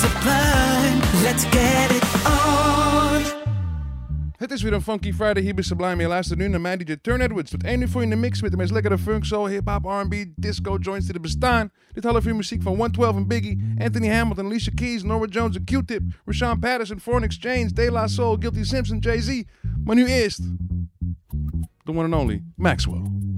sublime. Let's get it on. Het is weer een Funky Friday hier bij Sublime. Je luistert nu naar Mandy DJ Turne Edwards. Tot één uur voor in de mix met de meest lekkere funk, soul, hip-hop, R&B, disco joints die er bestaan. Dit half uur muziek van 112 en Biggie, Anthony Hamilton, Alicia Keys, Norah Jones en Q-Tip, Rahsaan Patterson, Foreign Exchange, De La Soul, Guilty Simpson, Jay-Z. Maar nu eerst, the one and only Maxwell.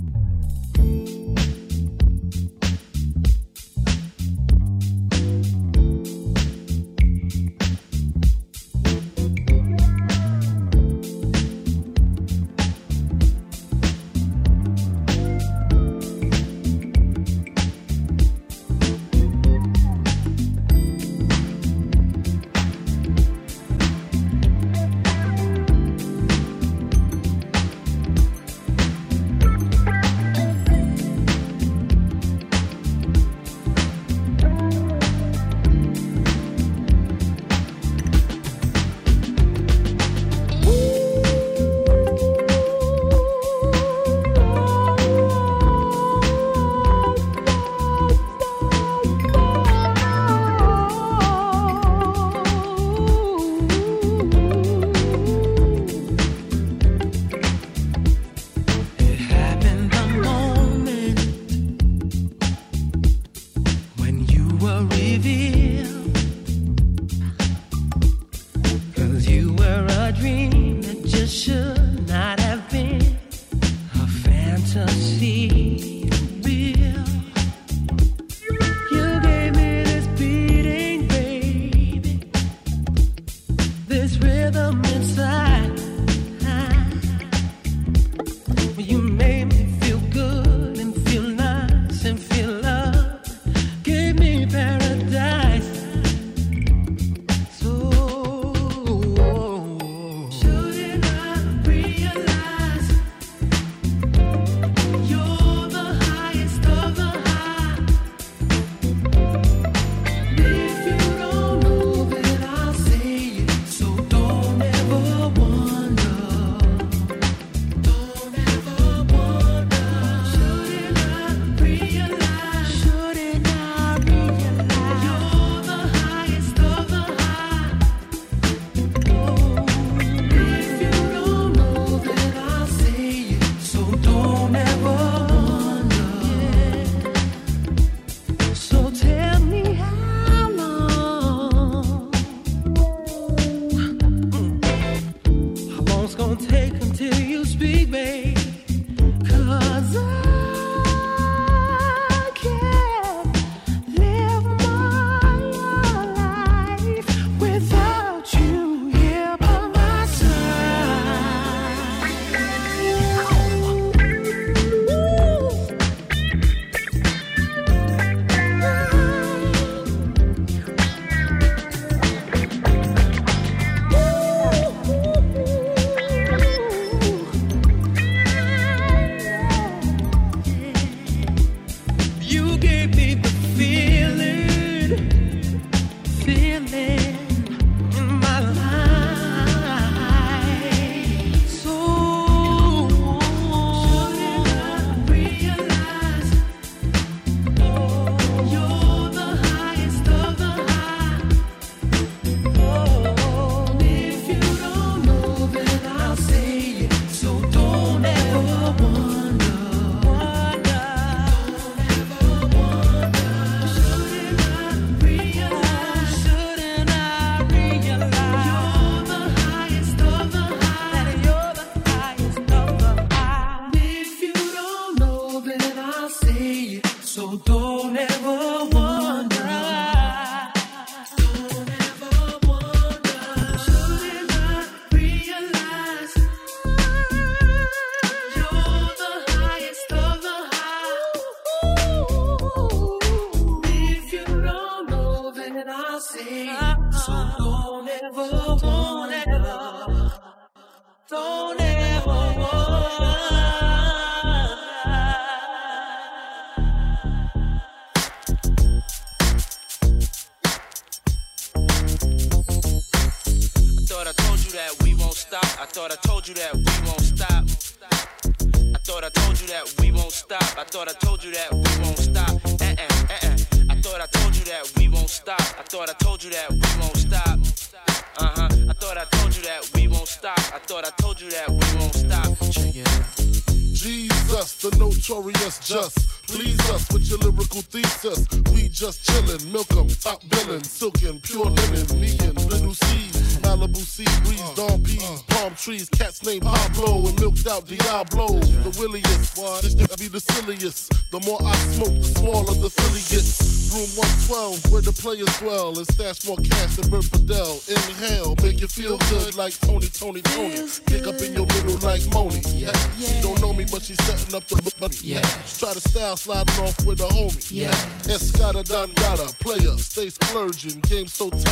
sliding off with a homie. Yeah. Escada, Don Gata, player, stay splurging, game so tight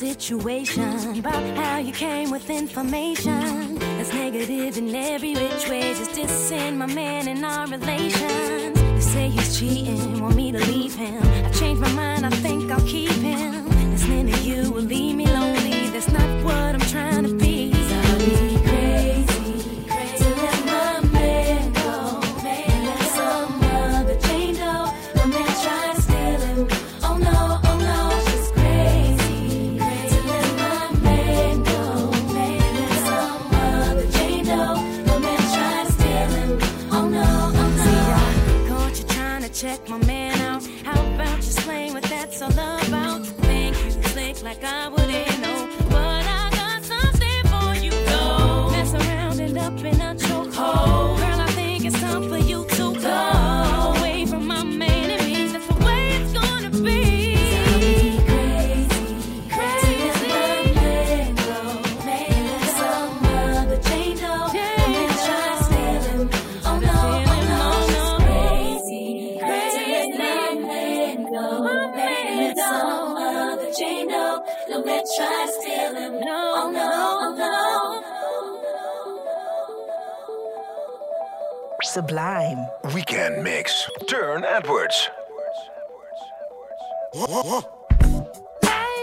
situation about how you came with information that's negative in every which way. Just dissing my man in our relations. You say he's cheating, want me to leave him. I changed my mind, I think.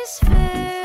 this face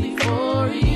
for you.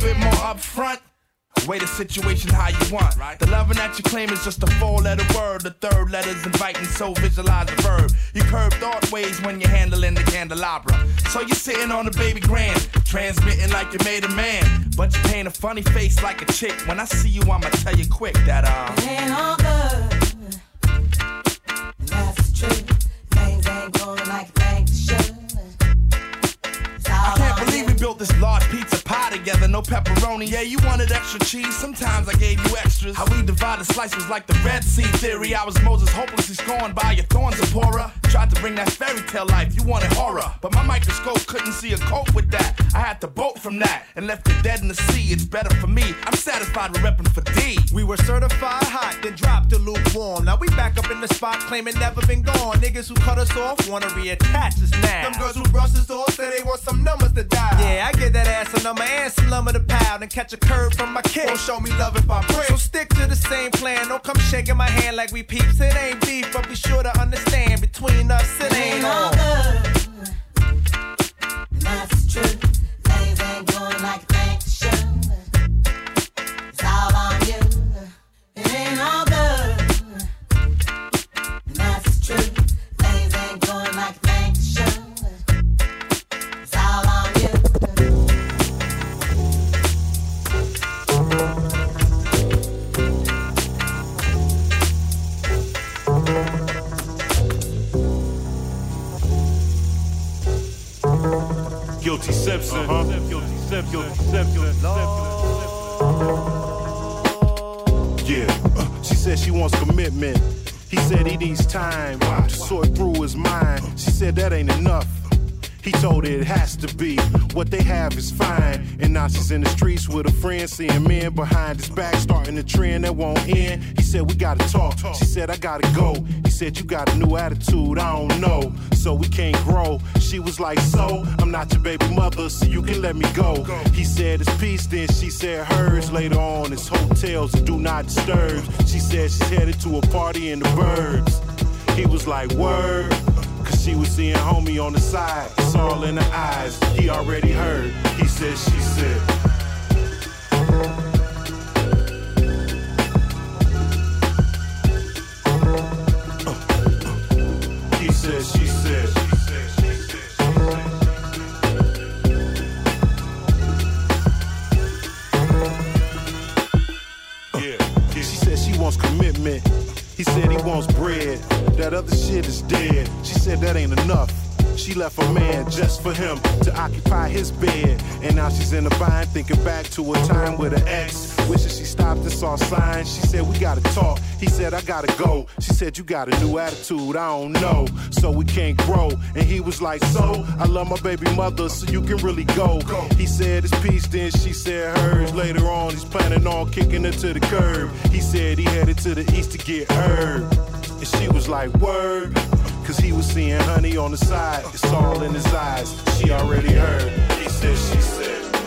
Little bit more upfront. Way the situation how you want. Right. The loving that you claim is just a four letter word. The third letter's inviting, so visualize the verb. You curve thought ways when you're handling the candelabra. So you're sitting on a baby grand, transmitting like you made a man. But you paint a funny face like a chick. When I see you, I'ma tell you quick that, uh. It ain't all good, that's the truth. Things ain't going like you they should. I can't believe we built this large pizza pie together, no pepperoni. Yeah, you wanted extra cheese, sometimes I gave you extras. How we divided slices like the Red Sea theory. I was Moses hopelessly scorned by your thorns, Zipporah. Tried to bring that fairy tale life, you wanted horror. But my microscope couldn't see a cope with that. I had to bolt from that and left it dead in the sea. It's better for me. I'm satisfied with repping for D. We were certified hot, then dropped to lukewarm. Now we back up in the spot, claiming never been gone. Niggas who cut us off wanna reattach us now. Them girls who brush us off say they want some numbers to die. Yeah, I get that ass a number and some lumber to pound and catch a curve from my kid. Won't show me love if I pray. So stick to the same plan. Don't come shaking my hand like we peeps. It ain't beef, but be sure to understand between us it ain't all on. good, that's truth. Things ain't going like they should. It's all on you. It ain't all Guilty Simpson. Guilty Simpson. Guilty Simpson. Yeah, uh, she said she wants commitment. He said he needs time to sort through his mind. She said that ain't enough. He told her it has to be. What they have is fine. And she's in the streets with a friend, seeing men behind his back, starting a trend that won't end. He said, We gotta talk. She said, I gotta go. He said, You got a new attitude, I don't know. So we can't grow. She was like, So, I'm not your baby mother, so you can let me go. He said, It's peace, then she said hers. Later on, it's hotels and do not disturb. She said she's headed to a party in the birds. He was like, Word. She was seeing homie on the side. It's in her eyes. He already heard. He said, She said. Uh, uh, he she said, she said, she said. Yeah, She said she wants commitment. He said he wants bread. That other shit is dead. She said that ain't enough. She left a man just for him to occupy his bed. And now she's in a bind, thinking back to a time with her ex. Wishing she stopped and saw signs. She said, We gotta talk. He said, I gotta go. She said, You got a new attitude, I don't know. So we can't grow. And he was like, So, I love my baby mother, so you can really go. He said, It's peace, then she said hers. Later on, he's planning on kicking her to the curb. He said he headed to the east to get her. And she was like, Word. Cause he was seeing honey on the side. It's all in his eyes. She already heard. He said, She said.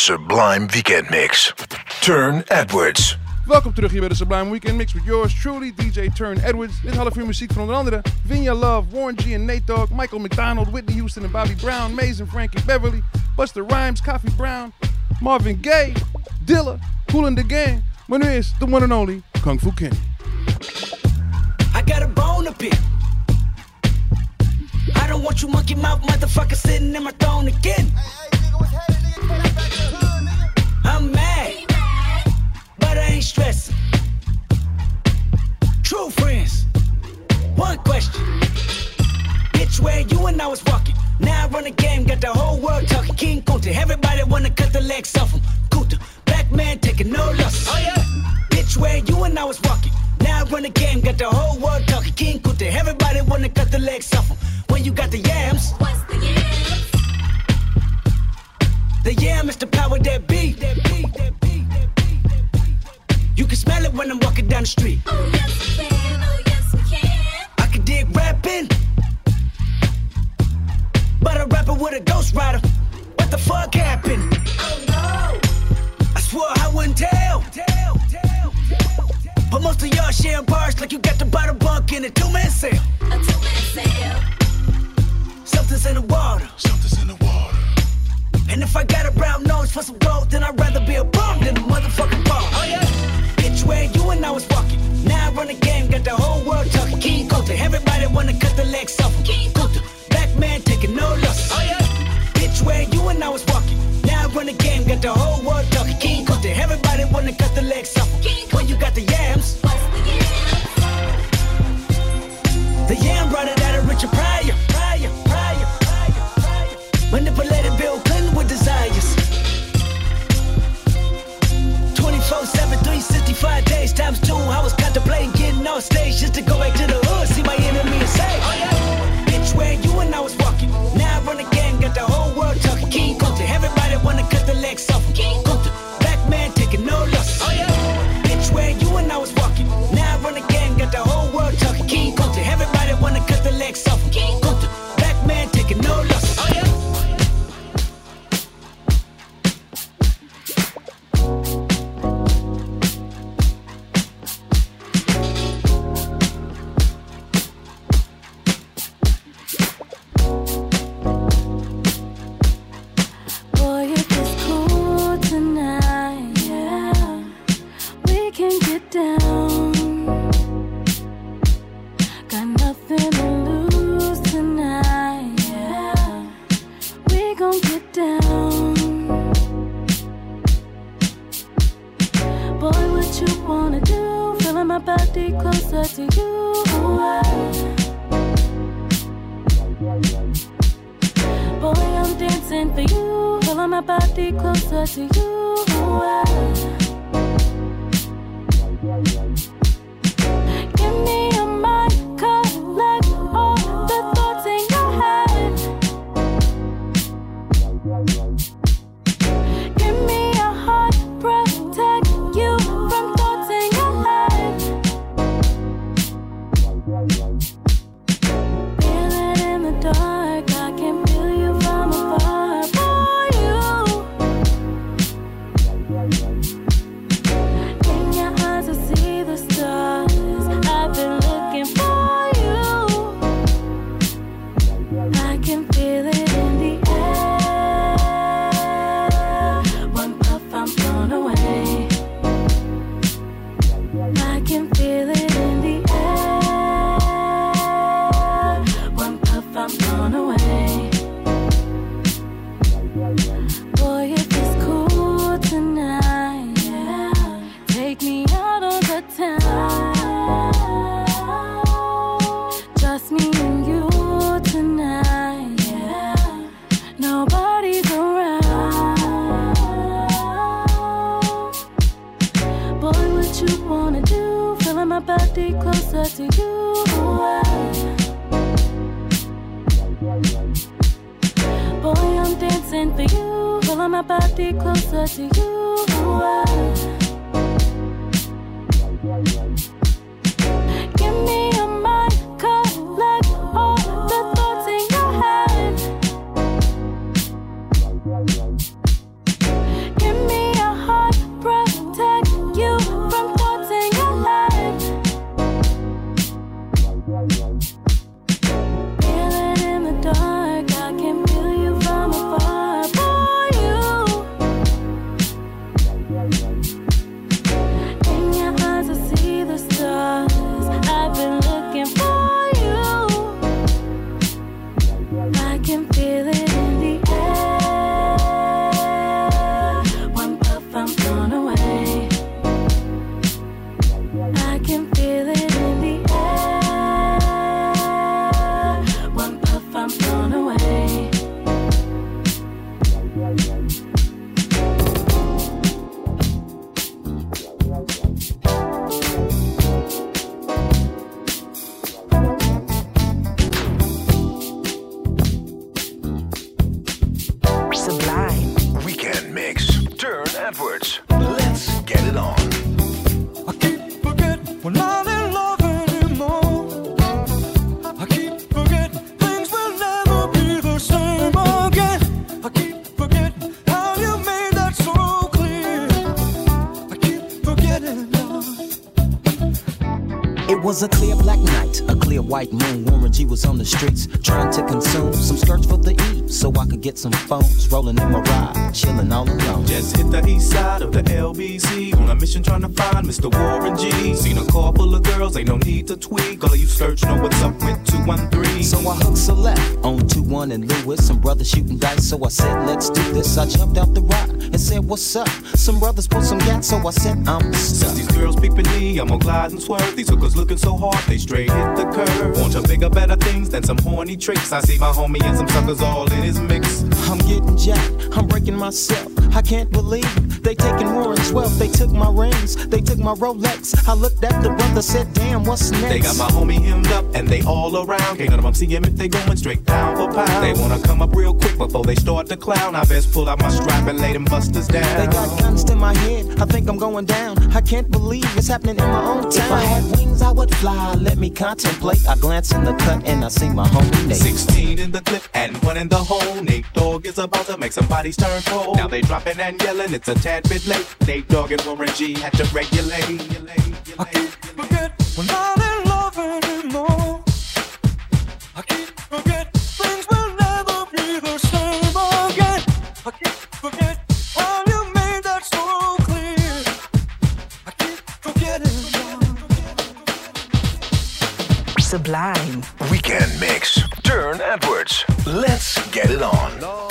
Sublime Weekend Mix. Turne Edwards. Welkom terug hier bij de Sublime Weekend Mix met yours truly, DJ Turne Edwards. Dit half uur muziek van onder andere Vinya Love, Warren G en Nate Dogg, Michael McDonald, Whitney Houston en Bobby Brown, Maze en Frankie Beverly, Busta Rhymes, Coffee Brown, Marvin Gaye, Dilla, Kool and the Gang. Maar nu is the one and only Kung Fu Kenny. I got a bone to pick. I don't want you monkey mouth motherfucker sitting in my throne again. I'm mad, but I ain't stressing. True friends, one question. Bitch, where you and I was walking. Now I run the game, got the whole world talking. King Kunta, everybody wanna cut the legs off him. Kunta, black man taking no losses. Oh yeah. Bitch, where you and I was walking. Now I run the game, got the whole world talking. King Kunta, everybody wanna cut the legs off him. When you got the yams. What's the yams? The yam is the power that be. That be, that be, that be, that be. You can smell it when I'm walking down the street. Oh yes we can, oh yes we can. I can dig rapping, but a rapper with a ghost rider. What the fuck happened? Oh no! I swore I wouldn't tell. tell, tell, tell. But most of y'all sharing bars like you got the bottom bunk in a two-man sale. A two-man sale. Something's in the water. Something's in the water. And if I got a brown nose for some gold, then I'd rather be a bum than a motherfucking bum. Oh yeah. Bitch, where you and I was walking. Now I run the game, got the whole world talking. King Kunta, everybody wanna cut the legs off. King Kunta, black man taking no losses. Oh yeah. Bitch, where you and I was walking. Now I run the game, got the whole world talking. King Kunta, everybody wanna cut the legs off. When you got the yams. The yam brought it out of Richard Pryor. Pryor, Pryor, Pryor, Pryor. Manipulated 365 days times two. I was contemplating getting on stage just to go back to the hood, see my enemy and say, Oh yeah. Bitch, where you and I was walking. Now I run game, got the whole world talking. King Kunta, everybody wanna cut the legs off. King Kunta, black man taking no losses. Oh yeah. Bitch, where you and I was walking. Now I run game, got the whole world talking. King Kunta, everybody wanna cut the legs off. King was a clear black night, a clear white moon. Warren G was on the streets trying to consume some skirts for the E, so I could get some phones. Rolling in my ride, chilling all alone. Just hit the east side of the LBC on a mission trying to find Mr. Warren G. Seen a car full of girls, ain't no need to tweak. All of you search know what's up with 213. So I hooked select on 2 1 and Lewis. Some brothers shooting dice, so I said, let's do this. I jumped out the ride and said, what's up? Some brothers put some gas, so I said, I'm Since stuck. these girls peeping me, I'm gonna glide and swerve. These hookers looking so hard, they straight hit the curve. Want to bigger, better things than some horny tricks. I see my homie and some suckers all in his mix. I'm getting jacked, I'm breaking myself. I can't believe they taking Warren's wealth. They took my rings, they took my Rolex. I looked at the brother, said, damn, what's next? They got my homie hemmed up and they all around. Can't none of them see him if they going straight down for pound. They wanna come up real quick before they start to clown. I best pull out my strap and lay them busters down. They got guns to my head, I think I'm going down. I can't believe it's happening in my own town. If I had wings, I would fly. Let me contemplate. I glance in the cut and I see my homie Nate. 16 in the clip and one in the hole. Nate Dogg is about to make some bodies turn cold. Now they dropping and yelling, it's a tad bit late. Nate Dogg and Warren G had to regulate. I can't we're not in love anymore. I can't things will never be the same again. I can't forget how you made that so clear. I can't forget it. Sublime. Weekend mix. Turne Edwards. Let's get it on.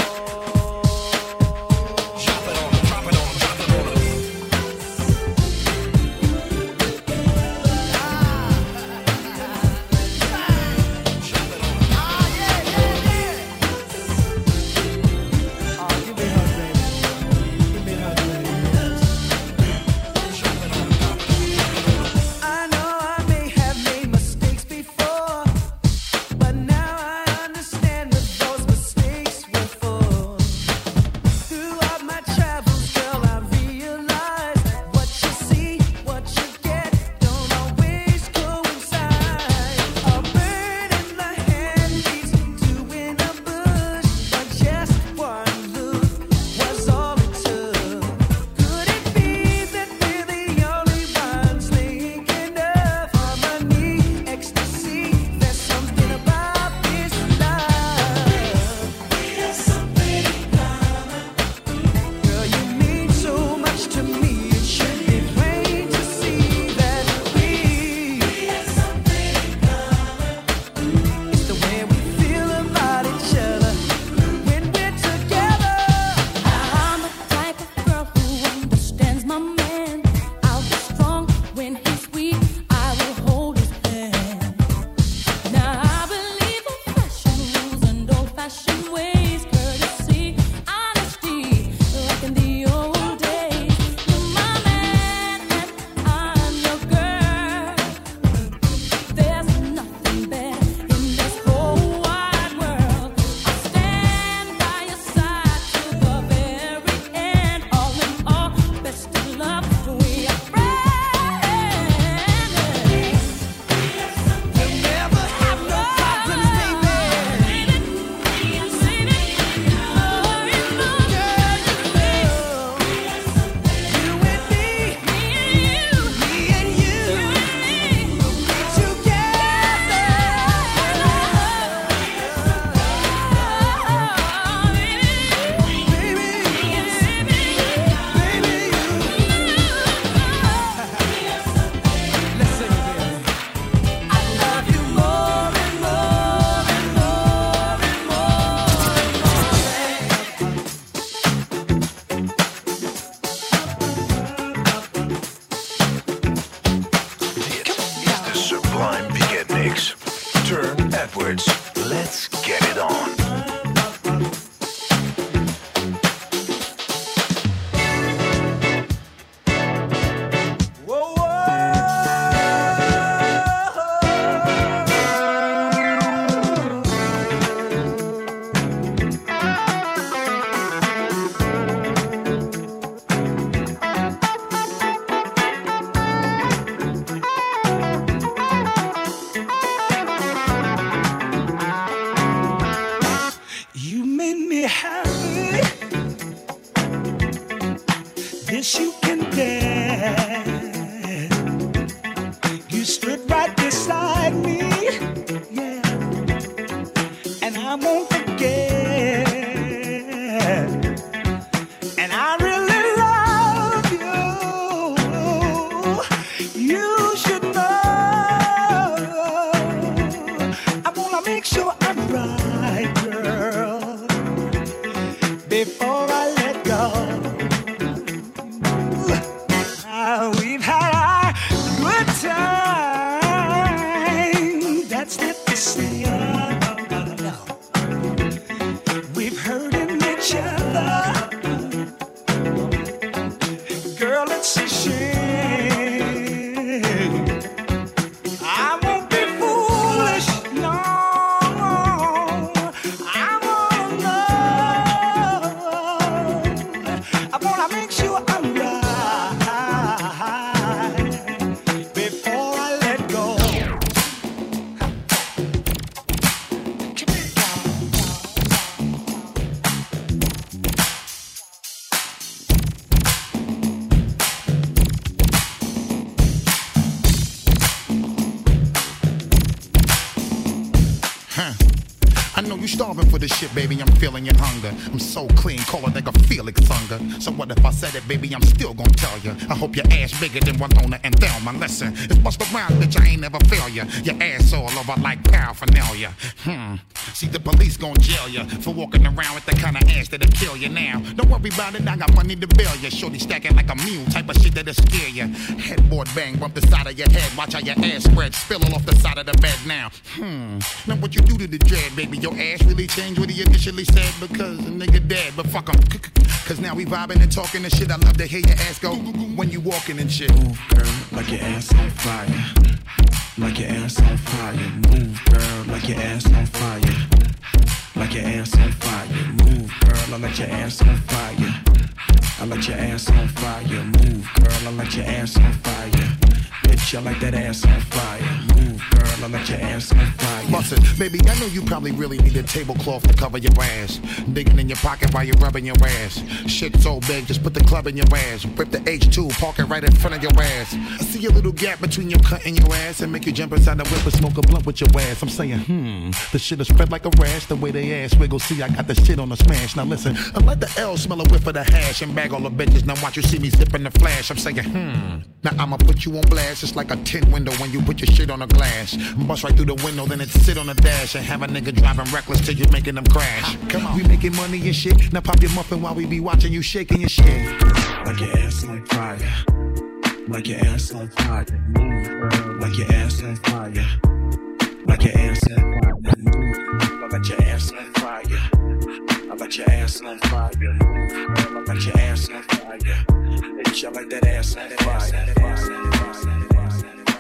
Huh. I know you starving for this shit, baby. I'm feeling your hunger. I'm so clean, call it nigga Felix Unger. So what if I said it, baby? I'm still gonna tell you. I hope your ass bigger than Winona and Thelma. Listen, it's bust around, bitch. I ain't never fail ya. Your ass all over like paraphernalia. Hmm. See, the police gon' jail ya for walking around with the kind of ass that'll kill you now. Don't worry about it, I got money to bail ya. Shorty stacking like a mule, type of shit that'll scare ya. Headboard bang, bump the side of your head. Watch how your ass spread, spill all off the side of the bed now. Hmm. Now what you do to the dread, baby? Your ass really changed what he initially said because a nigga dead. But fuck him. Cause now we vibing and talking and shit. I love to hear your ass go when you walking and shit. Move, girl, like your ass on fire. Like your ass on fire. Move, girl, like your ass on fire. Like your ass on fire. Move, girl, I like your ass on fire. I like your ass on fire. Move, girl, I like your ass on fire. Bitch, I like that ass on fire. Move, girl, I. Baby, I know you probably really need a tablecloth to cover your ass. Digging in your pocket while you're rubbing your ass. Shit so big, just put the club in your ass. Rip the H2, park it right in front of your ass. I see a little gap between your cut and your ass and make you jump inside the whip and smoke a blunt with your ass. I'm saying, hmm, the shit is spread like a rash. The way they ass wiggle, see, I got the shit on the smash. Now listen, I let the L smell a whiff of the hash and bag all the bitches. Now watch you see me zipping the flash. I'm saying, hmm, now I'ma put you on blast. It's like a tin window when you put your shit on a glass. Bust right through the window, then it sit on the dash and have a nigga driving reckless till you making them crash. Come on, we making money and shit. Now pop your muffin while we be watching you shaking your shit. Like your ass on fire. Like your ass on fire. Move, like your ass on fire. Like your ass on fire. Move, I like your ass on fire. I like your ass on fire. I like your ass on fire. Bitch, I like that ass on fire.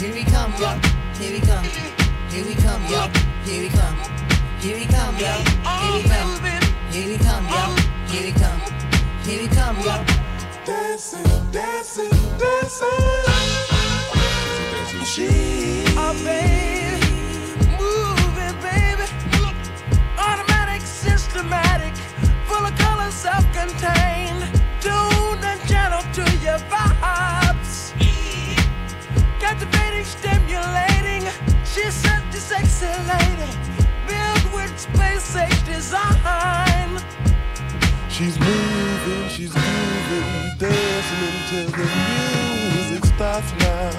Here we come, yo. Here we come. Here we come, yo. Here we come. Here we come, yo. Here we come. Here we come, yo. Here we come. Here we come, yo. Dancing, dancing, dancing. She, Oh, baby, moving, baby. Automatic, systematic, full of color, self-contained. Tuned and gentle to your vibes. Stimulating. She's such a sexy lady. Built with space age design. She's moving, she's moving, dancing until the music stops now.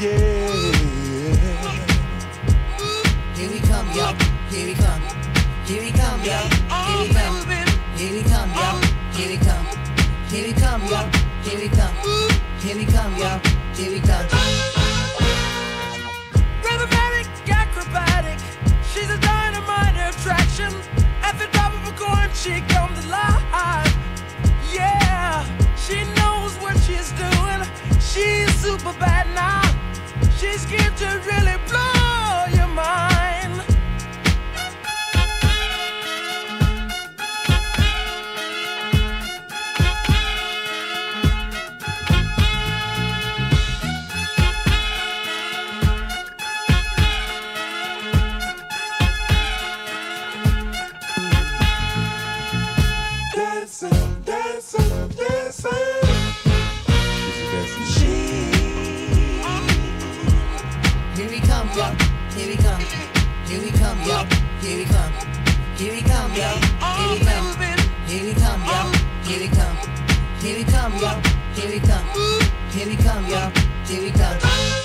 Yeah. Here we come, yo. Here we come. Here we come, yo. Here we come. Here we come, yo. Here we come. Here we come, yo. Here we come. Here we come, yo. Here we come. Acrobatic. She's a dynamite attraction. At the drop of a coin, she comes alive. Yeah, she knows what she's doing. She's super bad now. She's geared to really blow Here we come, yo. Here we come. Here we come, yo. Here we come. Here we come, yo. Here we come. Here we come, yo. Here we come. Here we come, yo. Here we come.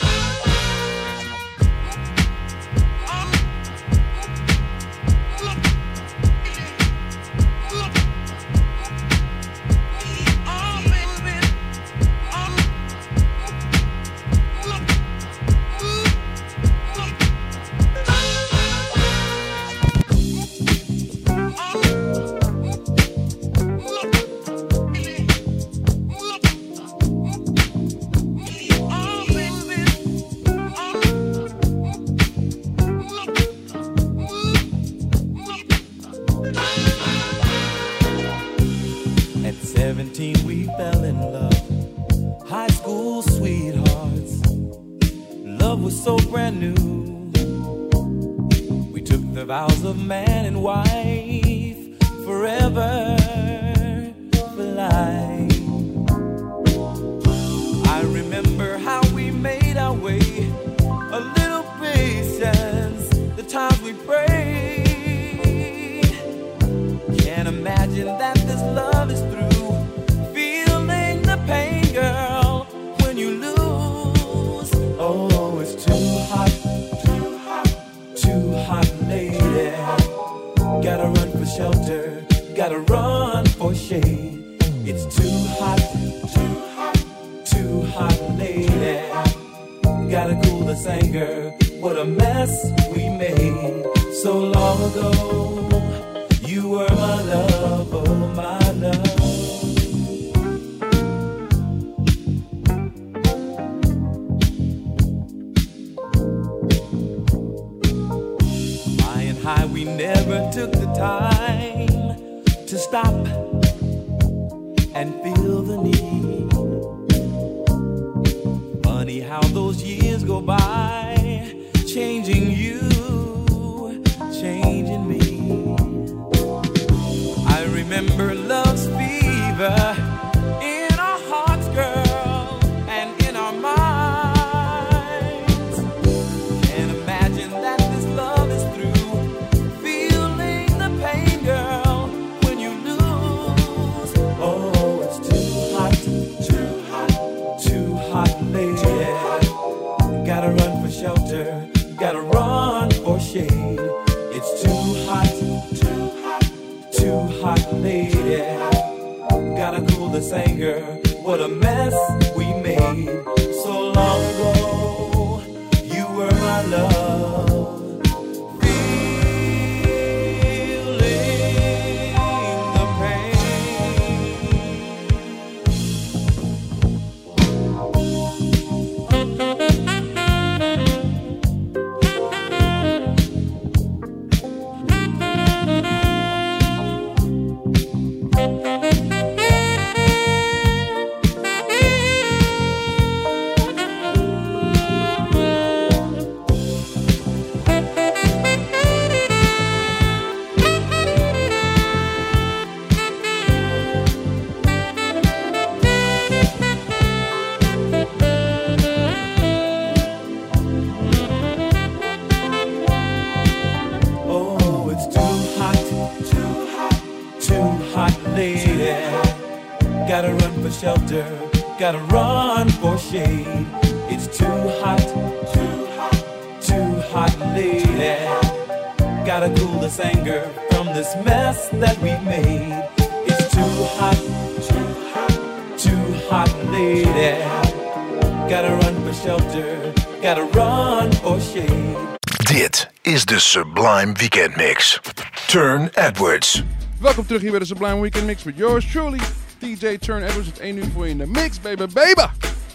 Turne Edwards. Welkom terug hier bij de Sublime Weekend Mix met yours truly, DJ Turne Edwards. Het 1 uur voor je in de mix, baby, baby!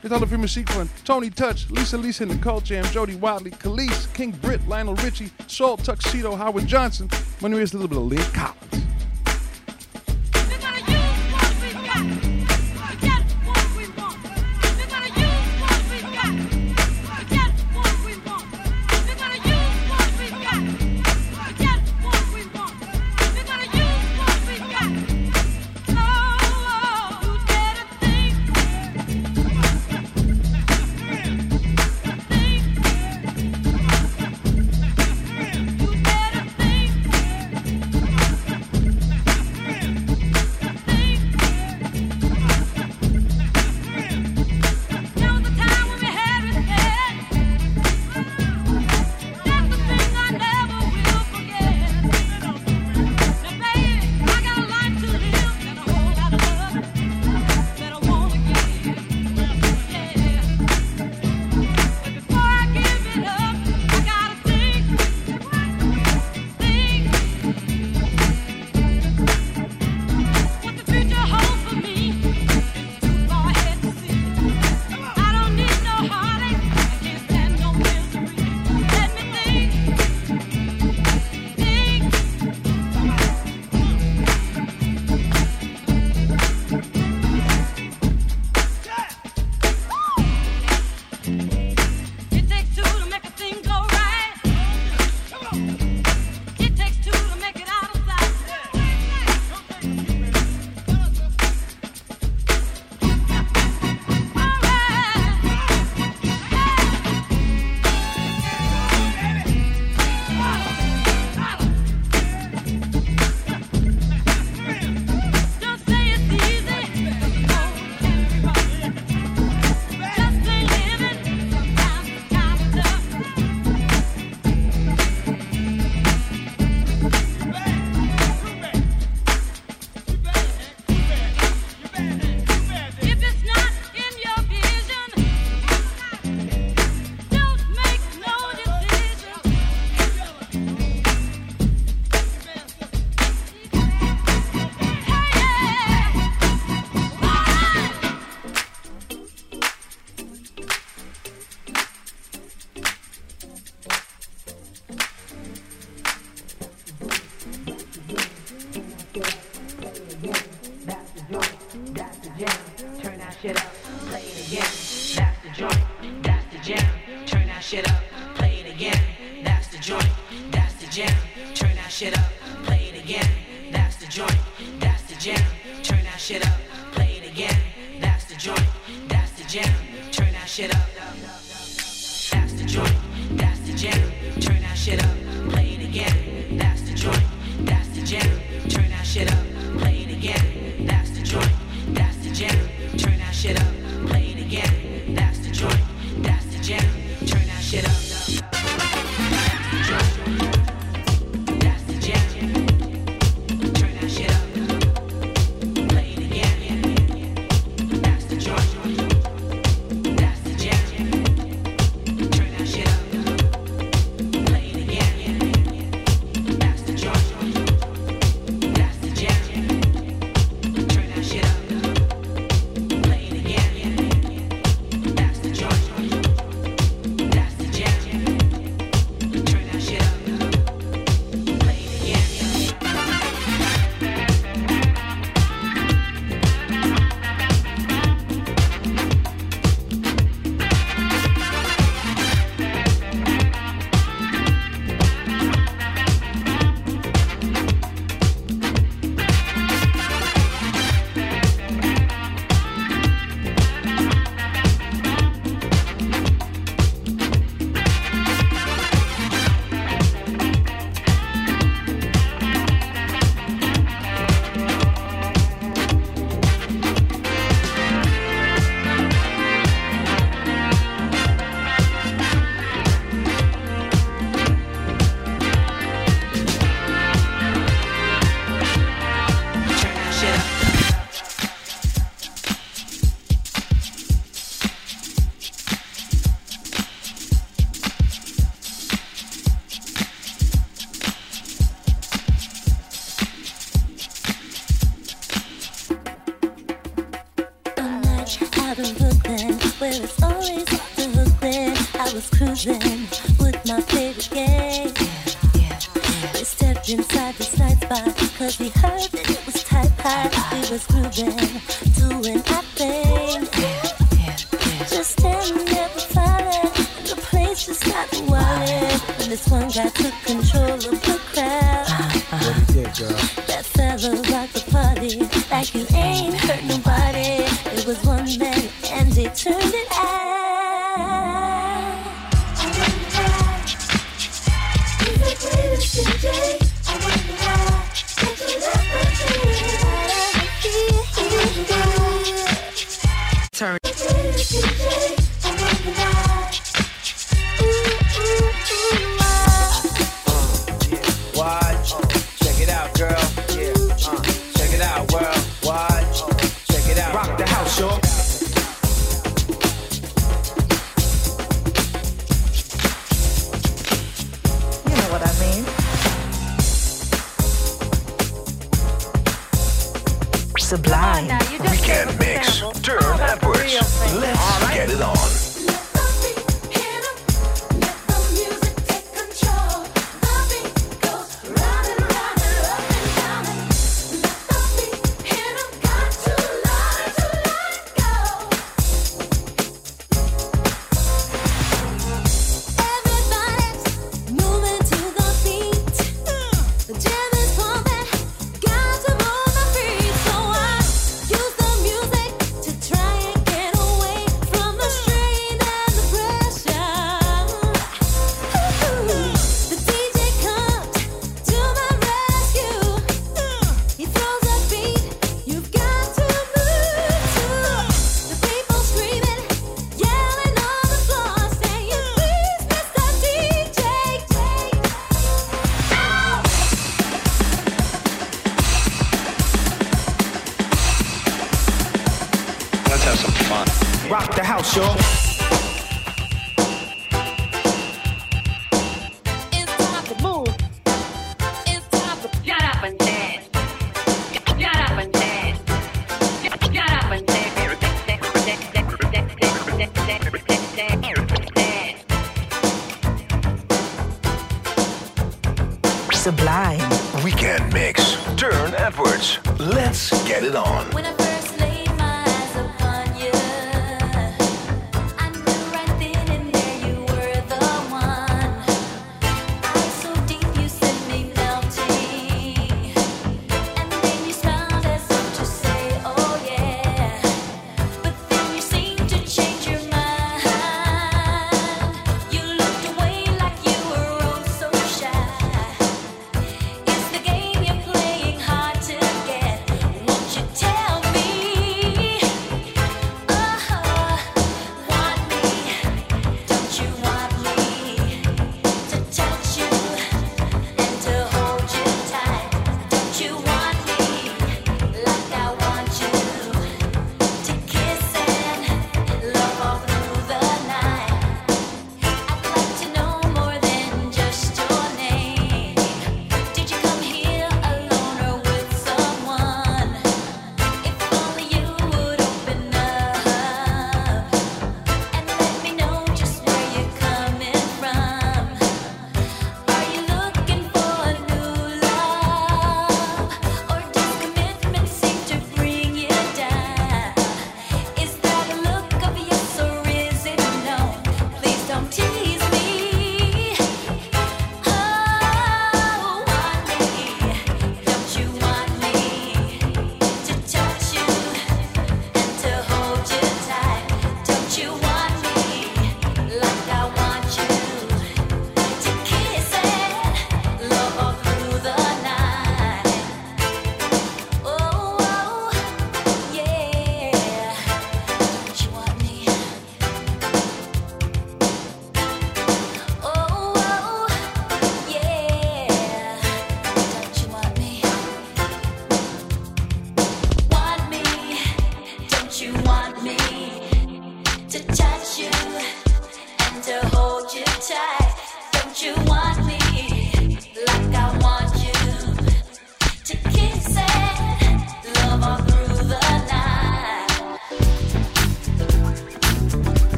Dit half uur muziek van Tony Touch, Lisa Lisa in the Cult Jam, Jody Watley, Khalees, King Britt, Lionel Richie, Salt Tuxedo, Howard Johnson. Maar nu eerst een little bit of Lyn Collins.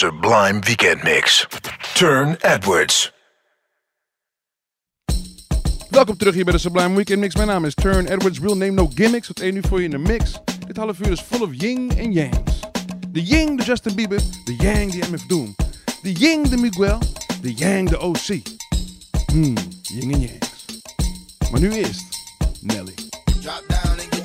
Sublime Weekend Mix. Turn Edwards. Welkom terug hier bij de Sublime Weekend Mix. Mijn naam is Turn Edwards. Real name no gimmicks. Wat één nu voor je in de mix. Dit half uur is full of yin en yangs. De yin, de Justin Bieber. De yang, de MF Doom. De yin, de Miguel. De yang, de OC. Hmm, yin en yangs. Maar nu eerst Nelly. Drop down and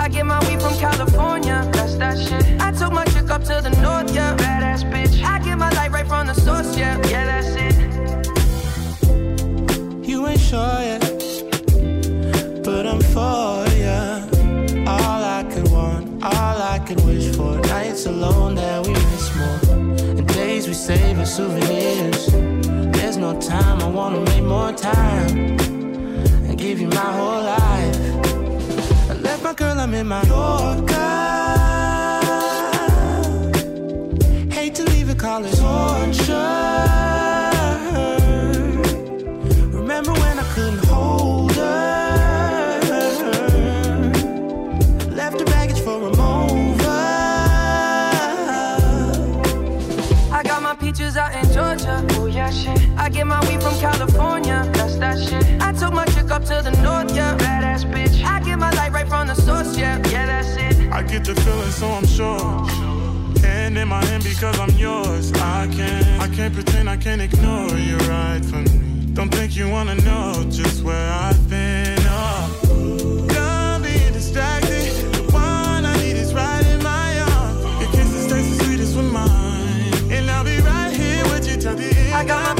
I get my weed from California. That's that shit. I took my chick up to the north, yeah. Badass bitch. I get my light right from the source, yeah. Yeah, that's it. You ain't sure yet, but I'm for ya. All I could want, all I could wish for. Nights alone that we miss more, and days we save as souvenirs. There's no time, I wanna make more time and give you my whole life. My girl, I'm in my Yorker. Hate to leave it, call it torture. Remember when I couldn't hold her? Left the baggage for a mover. I got my peaches out in Georgia. Oh yeah, shit. I get my weed from California. That's that shit. I took my chick up to the north, yeah. Badass bitch. The source, yeah. Yeah, that's it. I get the feeling, so I'm sure. Hand in my hand because I'm yours. I can't, I can't pretend I can't ignore you right from me. Don't think you wanna know just where I've been. Oh, done being distracted. The one I need is right in my arms. Your kisses taste the sweetest with mine, and I'll be right here with you till the end. I got my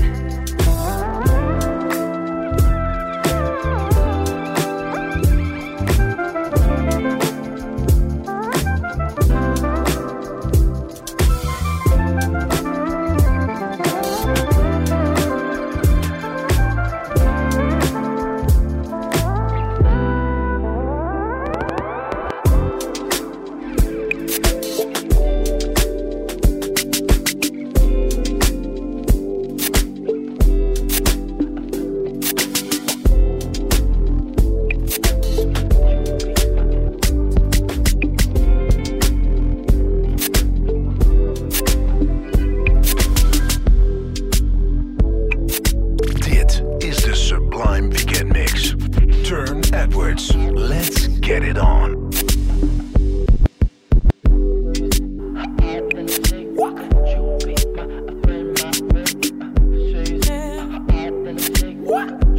These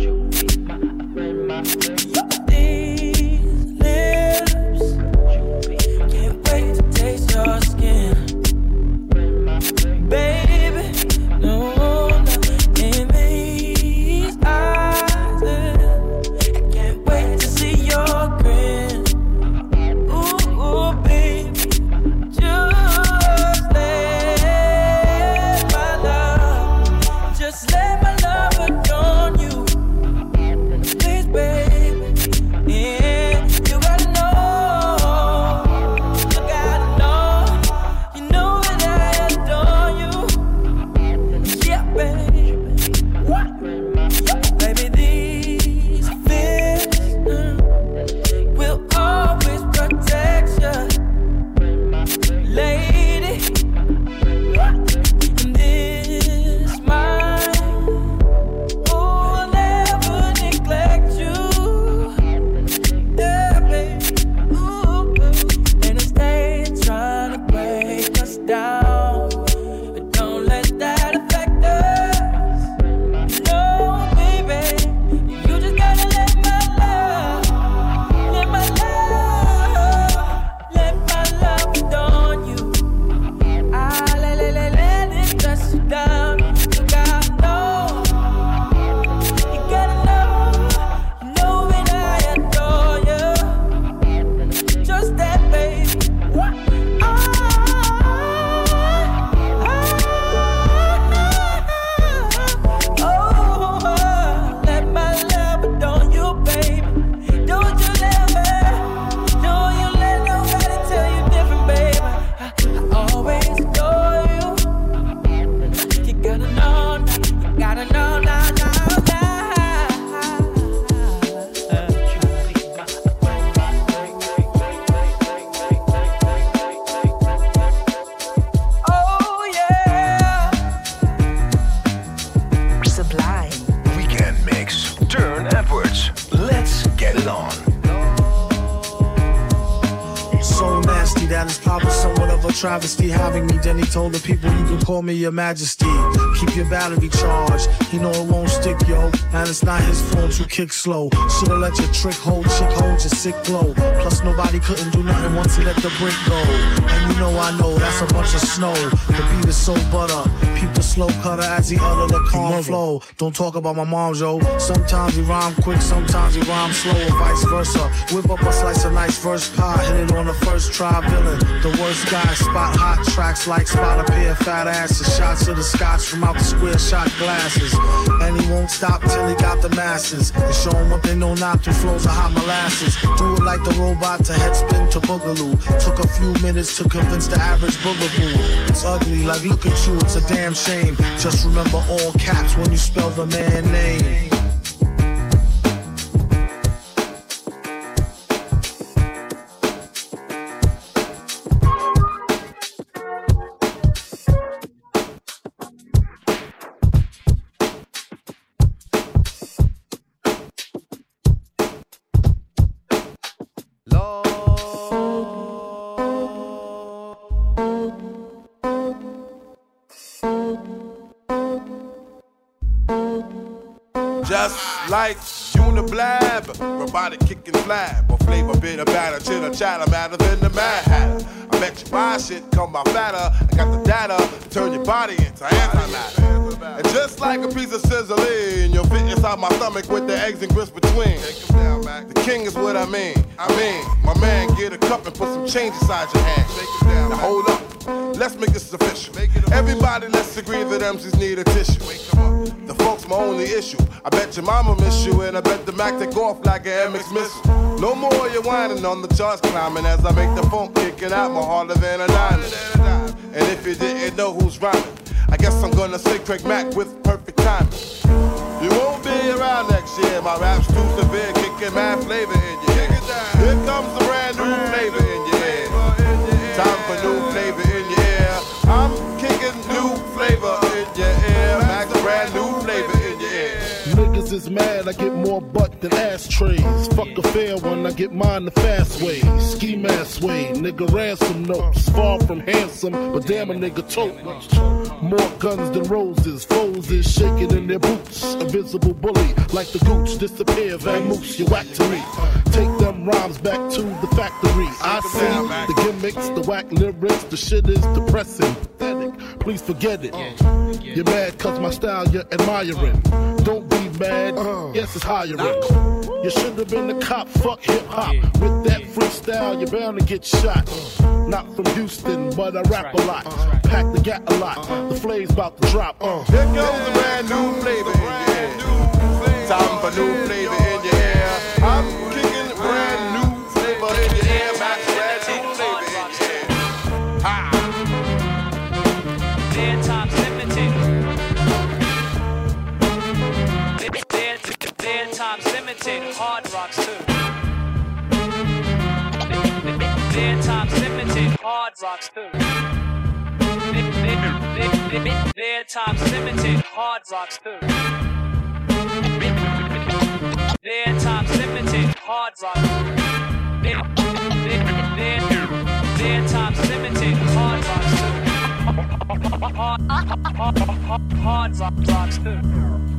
travesty having me. Then he told the people you can call me your majesty. Keep your battery charged. He know it won't stick, yo. And it's not his fault you kick slow. Should've let your trick hold, chick hold your sick glow. Plus nobody couldn't do nothing once he let the brick go. And you know I know that's a bunch of snow. The beat is so butter. Peep the slow cutter as he utter the calm flow. Don't talk about my mom, yo. Sometimes he rhyme quick, sometimes he rhyme slow, or vice versa. Whip up a slice of nice verse pie, hit it on the first try, villain. The worst guy, spot hot tracks like spot a pair of fat asses. Shots of the scotch from out the square shot glasses. And he won't stop till he got the masses. And show 'em what they know not through flows of hot molasses. Do it like the robot to head spin to boogaloo. Took a few minutes to convince the average boogaboo. It's ugly, like look at you, it's a damn shame. Just remember all caps when you spell the man name. Like Uniblab, robotic kicking flab, or flavor bitter batter, chitter chatter, matter than the Mad Hatter. I bet you buy shit, come by fatter. I got the data to turn your body into antimatter. And just like a piece of sizzling, you'll fit inside my stomach with the eggs and grits between. The king is what I mean. I mean, my man, get a cup and put some change inside your hand. Now hold up, let's make this official. Everybody, let's agree that MCs need a tissue. The folks my only issue. I bet your mama miss you, and I bet the Mac take off like an MX missile. No more you whining on the charts climbing as I make the phone kicking out more harder than a diamond. And if you didn't know who's rhyming, I guess I'm gonna say Craig Mack with perfect timing. You won't be around next year. My rap's too severe, kicking mad flavor in ear. Here comes the Is mad, I get more butt than ashtrays. Fuck a fair one, I get mine the fast way. Ski mask way, nigga ransom notes. Far from handsome, but damn a nigga tote. More guns than roses, foes is shaking in their boots. A visible bully, like the gooch, disappear, Van Moose, you whack to me. Take them rhymes back to the factory. I see the gimmicks, the whack lyrics, the shit is depressing, pathetic. Please forget it. You're mad cause my style you're admiring. Don't be mad, yes it's hiring. You should have been a cop, fuck hip hop. With that freestyle, you're bound to get shot. Not from Houston, but I rap a lot. Pack the gat a lot. The flame's about to drop. Uh. Here goes the brand new flavor in your ear. Time for new flavor in your ear. I'm times limited. Hard rocks too. Dead times limited. Hard rocks too. Dead times limited. Hard rocks too. Dead times limited. Hard rocks. Dead times limited. Hard rocks too. Hard, hard, hard, hard rocks too.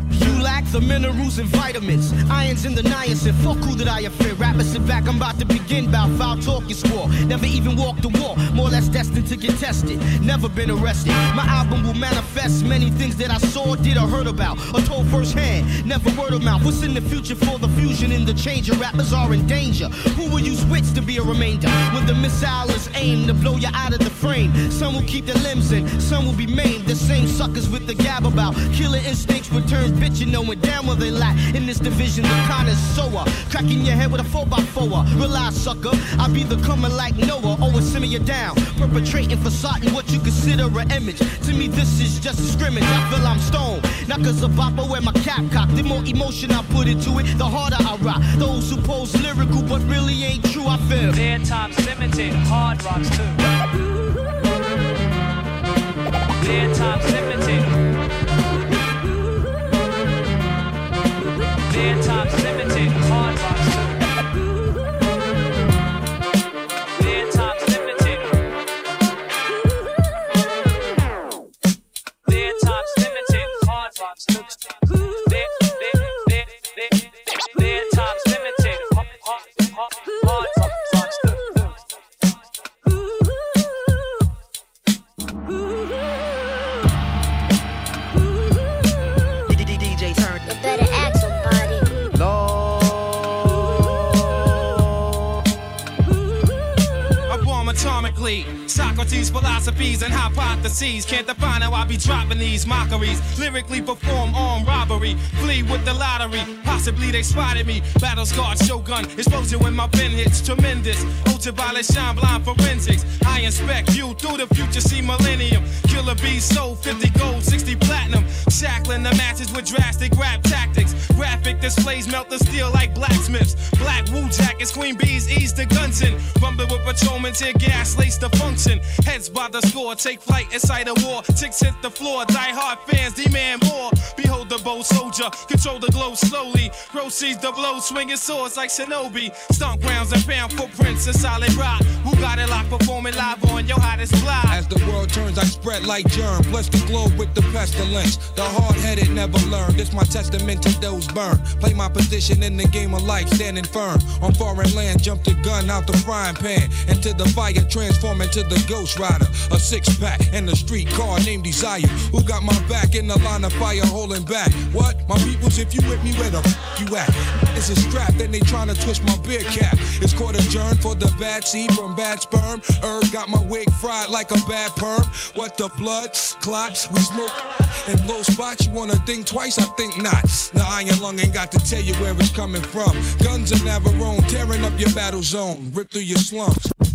Lack the minerals and vitamins, irons in the niacin. Fuck who did I offend? Rappers sit back, I'm about to begin. Bout foul talk you score. Never even walked the walk, more or less destined to get tested. Never been arrested. My album will manifest many things that I saw, did, or heard about, or told firsthand. Never word of mouth. What's in the future for the fusion in the change? Your rappers are in danger. Who will use wits to be a remainder? When the missile is aimed to blow you out of the frame. Some will keep their limbs in, some will be maimed. The same suckers with the gab about killer instincts return bitchin' knowing damn well they lack in this division. The connoisseur, cracking your head with a 4x4. Realize, sucker, I be the coming like Noah, always simmer you down. Perpetrating facade what you consider an image. To me, this is just a scrimmage. I feel I'm stoned. Not cause of bopper wear my cap cock. The more emotion I put into it, the harder I rock. Those who pose lyrical but really ain't true, I feel. Dead times limited. Hard rocks too. Dead times limited. Dead times limited. Philosophies and hypotheses can't define how I be dropping these mockeries. Lyrically perform armed robbery, flee with the lottery. Possibly they spotted me. Battle scarred shogun, explosion when my pen hits tremendous. Ultraviolet shine blind forensics. I inspect you through the future, see millennium. Killer bees sold 50 gold, 60 platinum. Shackling the matches with drastic rap tactics. Graphic displays melt the steel like blacksmiths. Black Wu jackets, queen bees ease the guns in. Rumble with patrolmen, tear gas, lace the function. Heads by the score, take flight inside a war. Ticks hit the floor, die hard fans demand more. Behold the bold soldier, control the glow slowly. Proceeds to blow, swinging swords like Shinobi. Stomp grounds and found footprints of solid rock. Who got it locked, performing live on your hottest fly? As the world turns, I spread like germ. Bless the globe with the pestilence. The hard headed never learn. This my testament to those burn. Play my position in the game of life, standing firm. On foreign land, jump the gun out the frying pan. Into the fire, transform into the ghost rider. A six pack and a street car named Desire. Who got my back in the line of fire holding back? What? My peoples, if you with me, where the f you at? It's a strap, then they tryna twist my beer cap. It's court adjourned for the bad seed from bad sperm. Herb got my wig fried like a bad perm. What the blood? Clots, we smoke in low spots. You wanna think twice? I think not. The iron lung ain't got to tell you where it's coming from. Guns are Navarone, tearing up your battle zone, rip through your slums.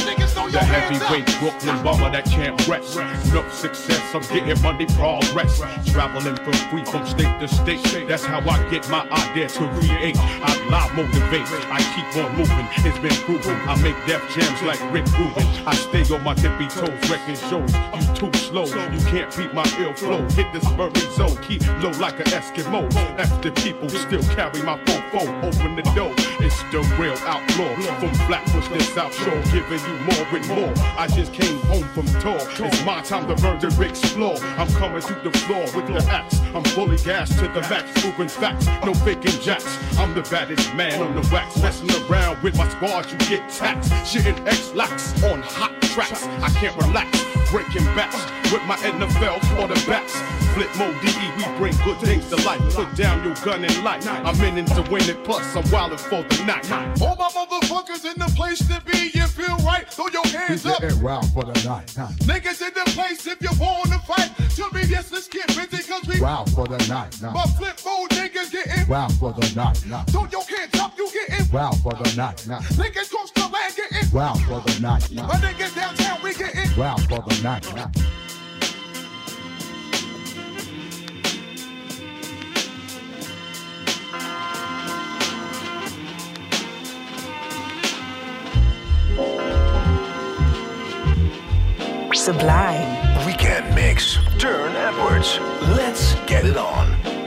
Like heavyweight Brooklyn bomber that can't rest. No success, I'm getting money progress. Traveling from free from state to state. That's how I get my idea to create. I lie, motivate. I keep on moving. It's been proven. I make death jams like Rick Rubin. I stay on my tippy toes, wrecking shows. You too slow. You can't beat my ill flow. Hit this burning zone. Keep low like an Eskimo. After people still carry my fofo. Open the door. It's the real outlaw. From Flatbush to South Shore. Giving you more and more. I just came home from tour. It's my time to murder, explore. I'm coming to the floor with the axe. I'm fully gassed to the max, proving facts. No faking jacks. I'm the baddest man on the wax. Messing around with my squad, you get taxed. Shitting X-lax on hot tracks. I can't relax. Breaking backs with my NFL quarterbacks. Flip mode DE, we bring good things to life. Put down your gun and light. I'm in it to win it, plus I'm wildin' for the night. All my motherfuckers in the place to be. You feel right? Throw your hands up. Wild for the night. huh? Niggas in the place if you wanna fight. To me, yes, let's get busy, cause we. Wild for the night. huh? My flip mode niggas getting. Wild for the night. Throw your hands up, you getting. Wild for the night. huh? Niggas cross the land getting. Wild for the night. huh? My niggas downtown, we getting. Wild for the night. huh? Sublime. Weekend mix. Turne Edwards. Let's get it on.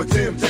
But temptation's gone.